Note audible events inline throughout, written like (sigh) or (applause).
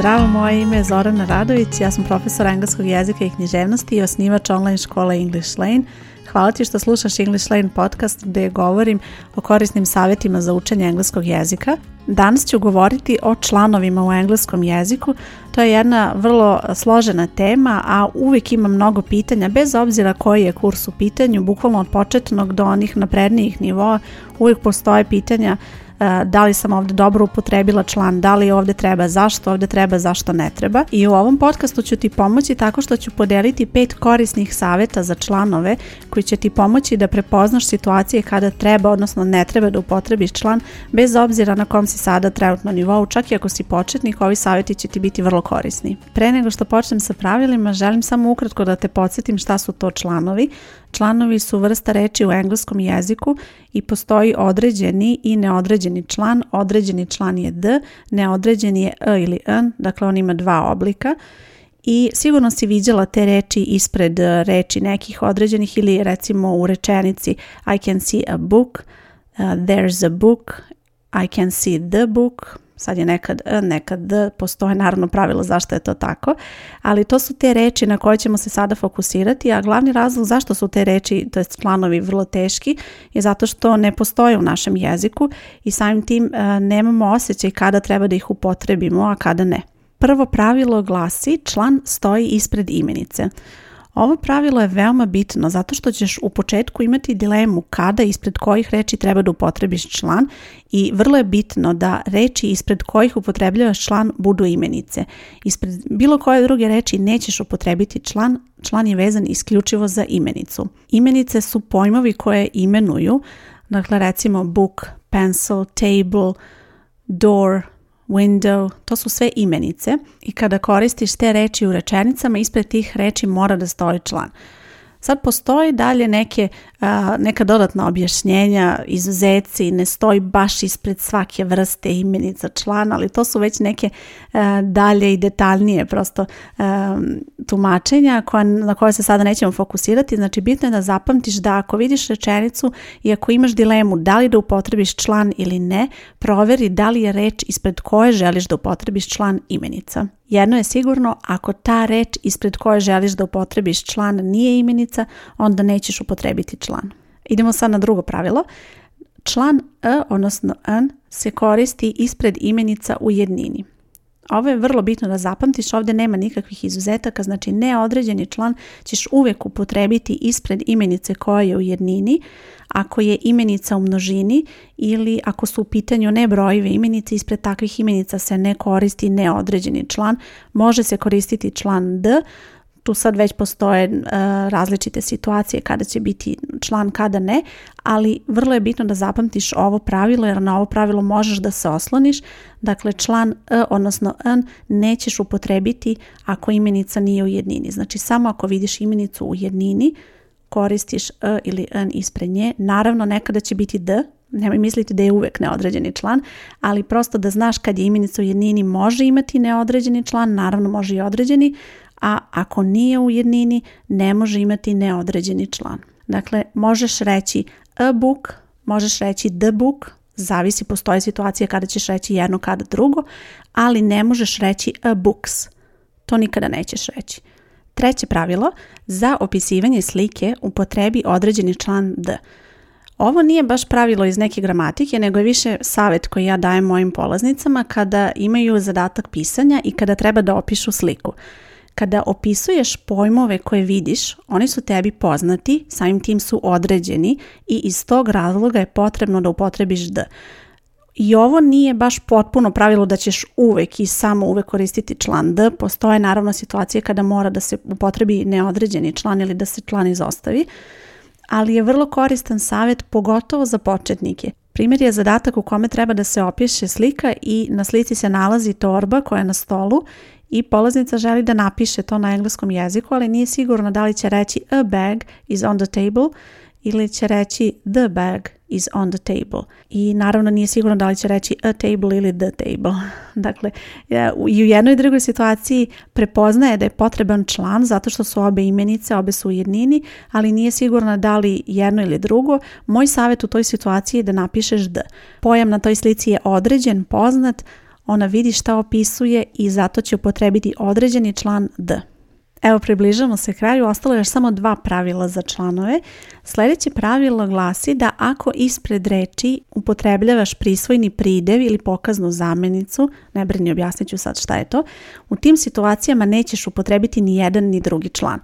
zdravo, moje ime je Zorana Radović, ja sam profesor engleskog jezika i književnosti i osnivač online škole English Lane. Hvala ti što slušaš English Lane podcast gdje govorim o korisnim savjetima za učenje engleskog jezika. Danas ću govoriti o članovima u engleskom jeziku. To je jedna vrlo složena tema, a uvijek ima mnogo pitanja, bez obzira koji je kurs u pitanju, bukvalno od početnog do onih naprednijih nivoa, uvijek postoje pitanja E, da li sam ovdje dobro upotrebila član, da li ovdje treba, zašto ovdje treba, zašto ne treba. I u ovom podcastu ću ti pomoći tako što ću podeliti pet korisnih savjeta za članove koji će ti pomoći da prepoznaš situacije kada treba, odnosno ne treba da upotrebiš član bez obzira na kom si sada trenutno nivou, čak i ako si početnik, ovi savjeti će ti biti vrlo korisni. Pre nego što počnem sa pravilima, želim samo ukratko da te podsjetim šta su to članovi. Članovi su vrsta reči u engleskom jeziku i postoji određeni i neodređeni član. Određeni član je d, neodređeni je e ili n, dakle on ima dva oblika. I sigurno si viđala te reči ispred e, reči nekih određenih ili recimo u rečenici I can see a book, uh, there's a book, I can see the book, sad je nekad, e, nekad postoje naravno pravilo zašto je to tako, ali to su te reči na koje ćemo se sada fokusirati, a glavni razlog zašto su te reči, to jest planovi, vrlo teški, je zato što ne postoje u našem jeziku i samim tim e, nemamo osjećaj kada treba da ih upotrebimo, a kada ne. Prvo pravilo glasi član stoji ispred imenice. Ovo pravilo je veoma bitno zato što ćeš u početku imati dilemu kada ispred kojih reči treba da upotrebiš član i vrlo je bitno da reči ispred kojih upotrebljavaš član budu imenice. Ispred bilo koje druge reči nećeš upotrebiti član, član je vezan isključivo za imenicu. Imenice su pojmovi koje imenuju, dakle recimo book, pencil, table, door, window, to su sve imenice i kada koristiš te reči u rečenicama, ispred tih reči mora da stoji član. Sad postoji dalje neke neka dodatna objašnjenja, izuzeci, ne stoji baš ispred svake vrste imenica člana, ali to su već neke e, dalje i detaljnije prosto e, tumačenja koja, na koje se sada nećemo fokusirati. Znači bitno je da zapamtiš da ako vidiš rečenicu i ako imaš dilemu da li da upotrebiš član ili ne, proveri da li je reč ispred koje želiš da upotrebiš član imenica. Jedno je sigurno, ako ta reč ispred koje želiš da upotrebiš član nije imenica, onda nećeš upotrebiti član član. Idemo sad na drugo pravilo. Član e, odnosno n, se koristi ispred imenica u jednini. Ovo je vrlo bitno da zapamtiš, ovdje nema nikakvih izuzetaka, znači neodređeni član ćeš uvijek upotrebiti ispred imenice koja je u jednini, ako je imenica u množini ili ako su u pitanju nebrojive imenice, ispred takvih imenica se ne koristi neodređeni član, može se koristiti član d, tu sad već postoje eh, različite situacije kada će biti član, kada ne, ali vrlo je bitno da zapamtiš ovo pravilo jer na ovo pravilo možeš da se osloniš. Dakle, član e, odnosno n nećeš upotrebiti ako imenica nije u jednini. Znači, samo ako vidiš imenicu u jednini, koristiš e ili n ispred nje. Naravno, nekada će biti d, nemoj misliti da je uvek neodređeni član, ali prosto da znaš kad je imenica u jednini može imati neodređeni član, naravno može i određeni, a ako nije u jednini ne može imati neodređeni član. Dakle, možeš reći a book, možeš reći the book, zavisi postoje situacije kada ćeš reći jedno kada drugo, ali ne možeš reći a books. To nikada nećeš reći. Treće pravilo, za opisivanje slike upotrebi određeni član d. Ovo nije baš pravilo iz neke gramatike, nego je više savjet koji ja dajem mojim polaznicama kada imaju zadatak pisanja i kada treba da opišu sliku. Kada opisuješ pojmove koje vidiš, oni su tebi poznati, samim tim su određeni i iz tog razloga je potrebno da upotrebiš d. I ovo nije baš potpuno pravilo da ćeš uvek i samo uvek koristiti član D. Postoje naravno situacije kada mora da se upotrebi neodređeni član ili da se član izostavi, ali je vrlo koristan savjet pogotovo za početnike. Primjer je zadatak u kome treba da se opiše slika i na slici se nalazi torba koja je na stolu i polaznica želi da napiše to na engleskom jeziku, ali nije sigurno da li će reći a bag is on the table ili će reći the bag is on the table. I naravno nije sigurno da li će reći a table ili the table. (laughs) Dakle, u jednoj i drugoj situaciji prepoznaje da je potreban član zato što su obe imenice, obe su u jednini, ali nije sigurno da li jedno ili drugo. Moj savjet u toj situaciji je da napišeš d. Pojam na toj slici je određen, poznat, ona vidi šta opisuje i zato će upotrebiti određeni član D. Evo, približamo se kraju, ostalo je još samo dva pravila za članove. Sljedeće pravilo glasi da ako ispred reči upotrebljavaš prisvojni pridev ili pokaznu zamjenicu, ne brini, objasnit ću sad šta je to, u tim situacijama nećeš upotrebiti ni jedan ni drugi član.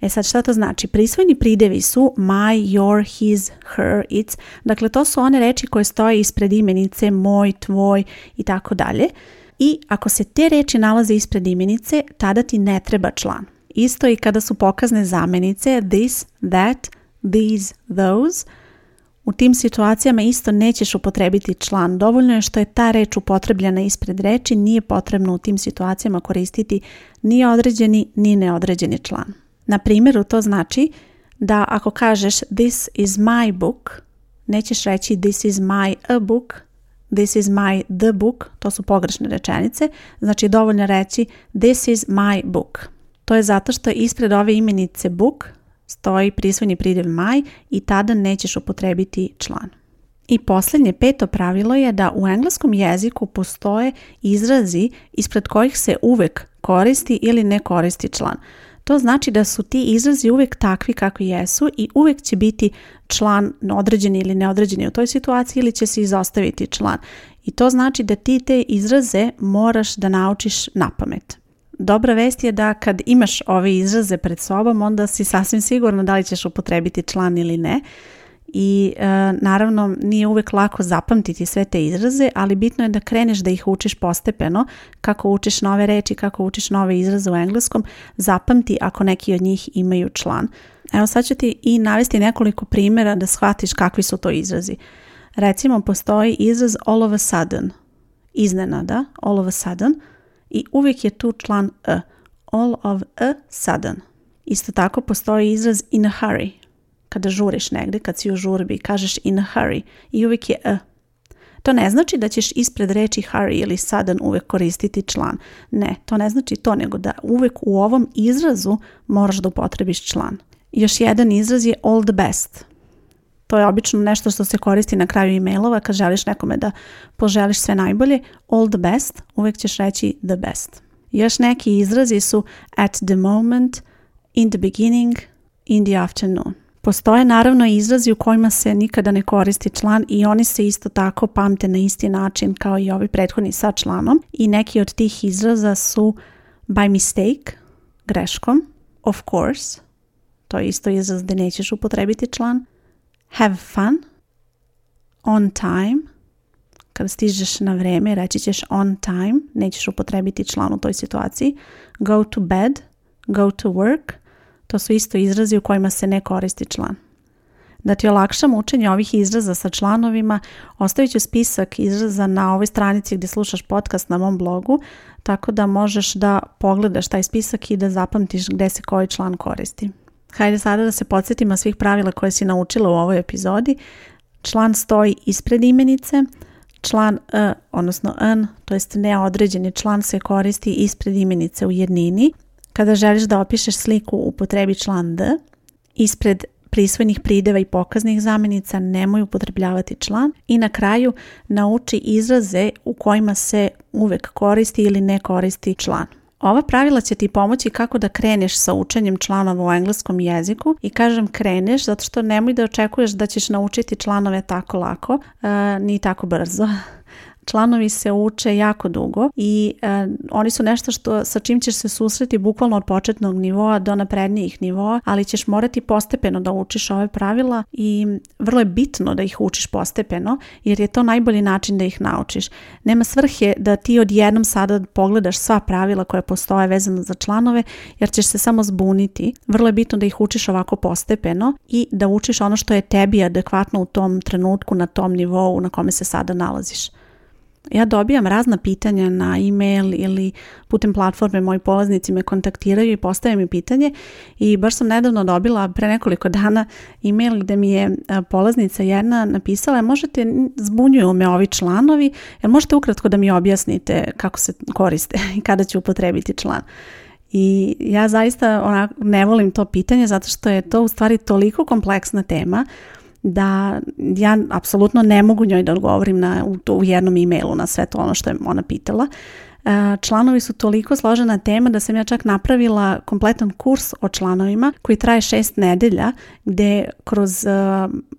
E sad šta to znači? Prisvojni pridevi su my, your, his, her, its. Dakle to su one reči koje stoje ispred imenice moj, tvoj i tako dalje. I ako se te reči nalaze ispred imenice, tada ti ne treba član. Isto i kada su pokazne zamenice this, that, these, those. U tim situacijama isto nećeš upotrebiti član. Dovoljno je što je ta reč upotrebljena ispred reči, nije potrebno u tim situacijama koristiti ni određeni ni neodređeni član. Na primjeru to znači da ako kažeš this is my book, nećeš reći this is my a book, this is my the book, to su pogrešne rečenice, znači dovoljno reći this is my book. To je zato što ispred ove imenice book stoji prisvojni pridjev my i tada nećeš upotrebiti član. I posljednje peto pravilo je da u engleskom jeziku postoje izrazi ispred kojih se uvek koristi ili ne koristi član. To znači da su ti izrazi uvijek takvi kakvi jesu i uvijek će biti član određeni ili neodređeni u toj situaciji ili će se izostaviti član. I to znači da ti te izraze moraš da naučiš na pamet. Dobra vest je da kad imaš ove izraze pred sobom onda si sasvim sigurno da li ćeš upotrebiti član ili ne i e, naravno nije uvijek lako zapamtiti sve te izraze, ali bitno je da kreneš da ih učiš postepeno, kako učiš nove reči, kako učiš nove izraze u engleskom, zapamti ako neki od njih imaju član. Evo sad ću ti i navesti nekoliko primjera da shvatiš kakvi su to izrazi. Recimo postoji izraz all of a sudden, iznenada, all of a sudden i uvijek je tu član a, e, all of a sudden. Isto tako postoji izraz in a hurry, kada žuriš negdje, kad si u žurbi, kažeš in a hurry i uvijek je a. E. To ne znači da ćeš ispred reći hurry ili sudden uvijek koristiti član. Ne, to ne znači to, nego da uvijek u ovom izrazu moraš da upotrebiš član. Još jedan izraz je all the best. To je obično nešto što se koristi na kraju e-mailova kad želiš nekome da poželiš sve najbolje. All the best, uvijek ćeš reći the best. Još neki izrazi su at the moment, in the beginning, in the afternoon. Postoje naravno izrazi u kojima se nikada ne koristi član i oni se isto tako pamte na isti način kao i ovi prethodni sa članom i neki od tih izraza su by mistake, greškom, of course, to je isto izraz gde nećeš upotrebiti član, have fun, on time, kad stižeš na vrijeme reći ćeš on time, nećeš upotrebiti član u toj situaciji, go to bed, go to work – to su isto izrazi u kojima se ne koristi član. Da ti olakšam učenje ovih izraza sa članovima, ostavit ću spisak izraza na ovoj stranici gdje slušaš podcast na mom blogu, tako da možeš da pogledaš taj spisak i da zapamtiš gdje se koji član koristi. Hajde sada da se podsjetimo svih pravila koje si naučila u ovoj epizodi. Član stoji ispred imenice, član e, odnosno n, to jest neodređeni član se koristi ispred imenice u jednini, kada želiš da opišeš sliku, upotrebi član D. Ispred prisvojnih prideva i pokaznih zamjenica nemoj upotrebljavati član i na kraju nauči izraze u kojima se uvek koristi ili ne koristi član. Ova pravila će ti pomoći kako da kreneš sa učenjem članova u engleskom jeziku i kažem kreneš zato što nemoj da očekuješ da ćeš naučiti članove tako lako eh, ni tako brzo članovi se uče jako dugo i e, oni su nešto što sa čim ćeš se susreti bukvalno od početnog nivoa do naprednijih nivoa, ali ćeš morati postepeno da učiš ove pravila i vrlo je bitno da ih učiš postepeno jer je to najbolji način da ih naučiš. Nema svrhe da ti odjednom sada pogledaš sva pravila koja postoje vezana za članove jer ćeš se samo zbuniti. Vrlo je bitno da ih učiš ovako postepeno i da učiš ono što je tebi adekvatno u tom trenutku, na tom nivou na kome se sada nalaziš. Ja dobijam razna pitanja na e-mail ili putem platforme moji polaznici me kontaktiraju i postave mi pitanje i baš sam nedavno dobila pre nekoliko dana e-mail gde mi je e, polaznica jedna napisala možete, zbunjuju me ovi članovi, jer možete ukratko da mi objasnite kako se koriste (laughs) i kada ću upotrebiti član. I ja zaista ona, ne volim to pitanje zato što je to u stvari toliko kompleksna tema da ja apsolutno ne mogu njoj da odgovorim na, u, u jednom e-mailu na sve to ono što je ona pitala. E, članovi su toliko složena tema da sam ja čak napravila kompletan kurs o članovima koji traje šest nedelja gdje kroz e,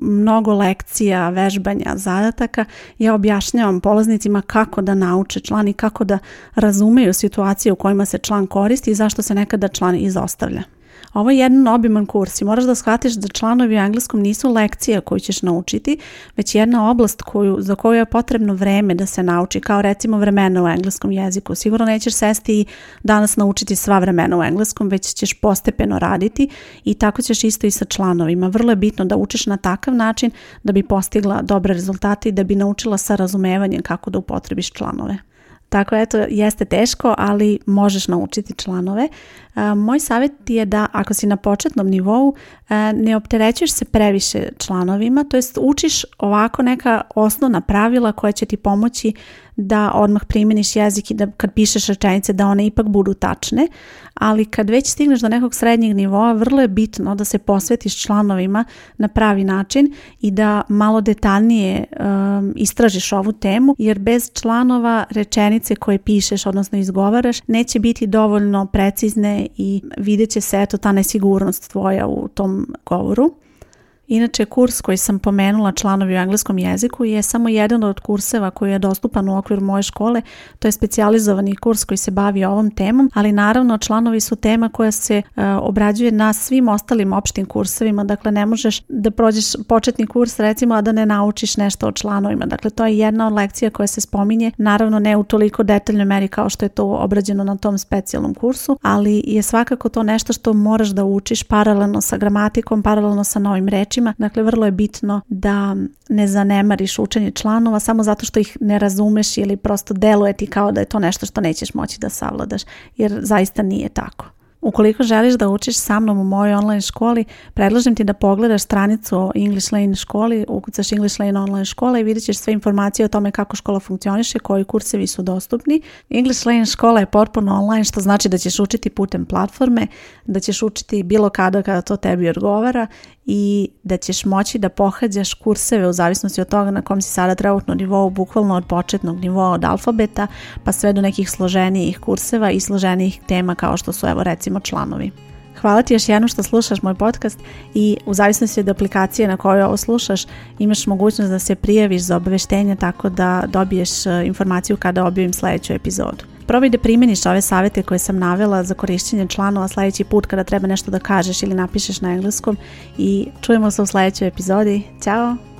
mnogo lekcija, vežbanja, zadataka ja objašnjavam polaznicima kako da nauče član i kako da razumeju situacije u kojima se član koristi i zašto se nekada član izostavlja. Ovo je jedan obiman kurs i moraš da shvatiš da članovi u engleskom nisu lekcija koju ćeš naučiti, već jedna oblast koju, za koju je potrebno vreme da se nauči, kao recimo vremena u engleskom jeziku. Sigurno nećeš sesti i danas naučiti sva vremena u engleskom, već ćeš postepeno raditi i tako ćeš isto i sa članovima. Vrlo je bitno da učiš na takav način da bi postigla dobre rezultate i da bi naučila sa razumevanjem kako da upotrebiš članove. Tako to jeste teško, ali možeš naučiti članove. E, moj savjet ti je da ako si na početnom nivou e, ne opterećuješ se previše članovima, to jest učiš ovako neka osnovna pravila koja će ti pomoći da odmah primjeniš jezik i da kad pišeš rečenice da one ipak budu tačne, ali kad već stigneš do nekog srednjeg nivoa, vrlo je bitno da se posvetiš članovima na pravi način i da malo detaljnije e, istražiš ovu temu, jer bez članova rečenica rečenice koje pišeš, odnosno izgovaraš, neće biti dovoljno precizne i vidjet će se eto ta nesigurnost tvoja u tom govoru. Inače, kurs koji sam pomenula članovi u engleskom jeziku je samo jedan od kurseva koji je dostupan u okviru moje škole. To je specijalizovani kurs koji se bavi ovom temom, ali naravno članovi su tema koja se e, obrađuje na svim ostalim opštim kursevima. Dakle, ne možeš da prođeš početni kurs recimo, a da ne naučiš nešto o članovima. Dakle, to je jedna od lekcija koja se spominje, naravno ne u toliko detaljnoj meri kao što je to obrađeno na tom specijalnom kursu, ali je svakako to nešto što moraš da učiš paralelno sa gramatikom, paralelno sa novim rečima Dakle, vrlo je bitno da ne zanemariš učenje članova samo zato što ih ne razumeš ili prosto deluje ti kao da je to nešto što nećeš moći da savladaš, jer zaista nije tako. Ukoliko želiš da učiš sa mnom u mojoj online školi, predlažem ti da pogledaš stranicu o English Lane školi, ukucaš English Lane online škola i vidjet ćeš sve informacije o tome kako škola funkcioniše, koji kursevi su dostupni. English Lane škola je potpuno online, što znači da ćeš učiti putem platforme, da ćeš učiti bilo kada kada to tebi odgovara i da ćeš moći da pohađaš kurseve u zavisnosti od toga na kom si sada trenutno nivou, bukvalno od početnog nivoa od alfabeta pa sve do nekih složenijih kurseva i složenijih tema kao što su evo recimo članovi. Hvala ti još jednom što slušaš moj podcast i u zavisnosti od aplikacije na kojoj ovo slušaš imaš mogućnost da se prijaviš za obaveštenje tako da dobiješ e, informaciju kada objavim sljedeću epizodu. Probaj da primjeniš ove savjete koje sam navela za korišćenje članova sljedeći put kada treba nešto da kažeš ili napišeš na engleskom i čujemo se u sljedećoj epizodi. Ćao!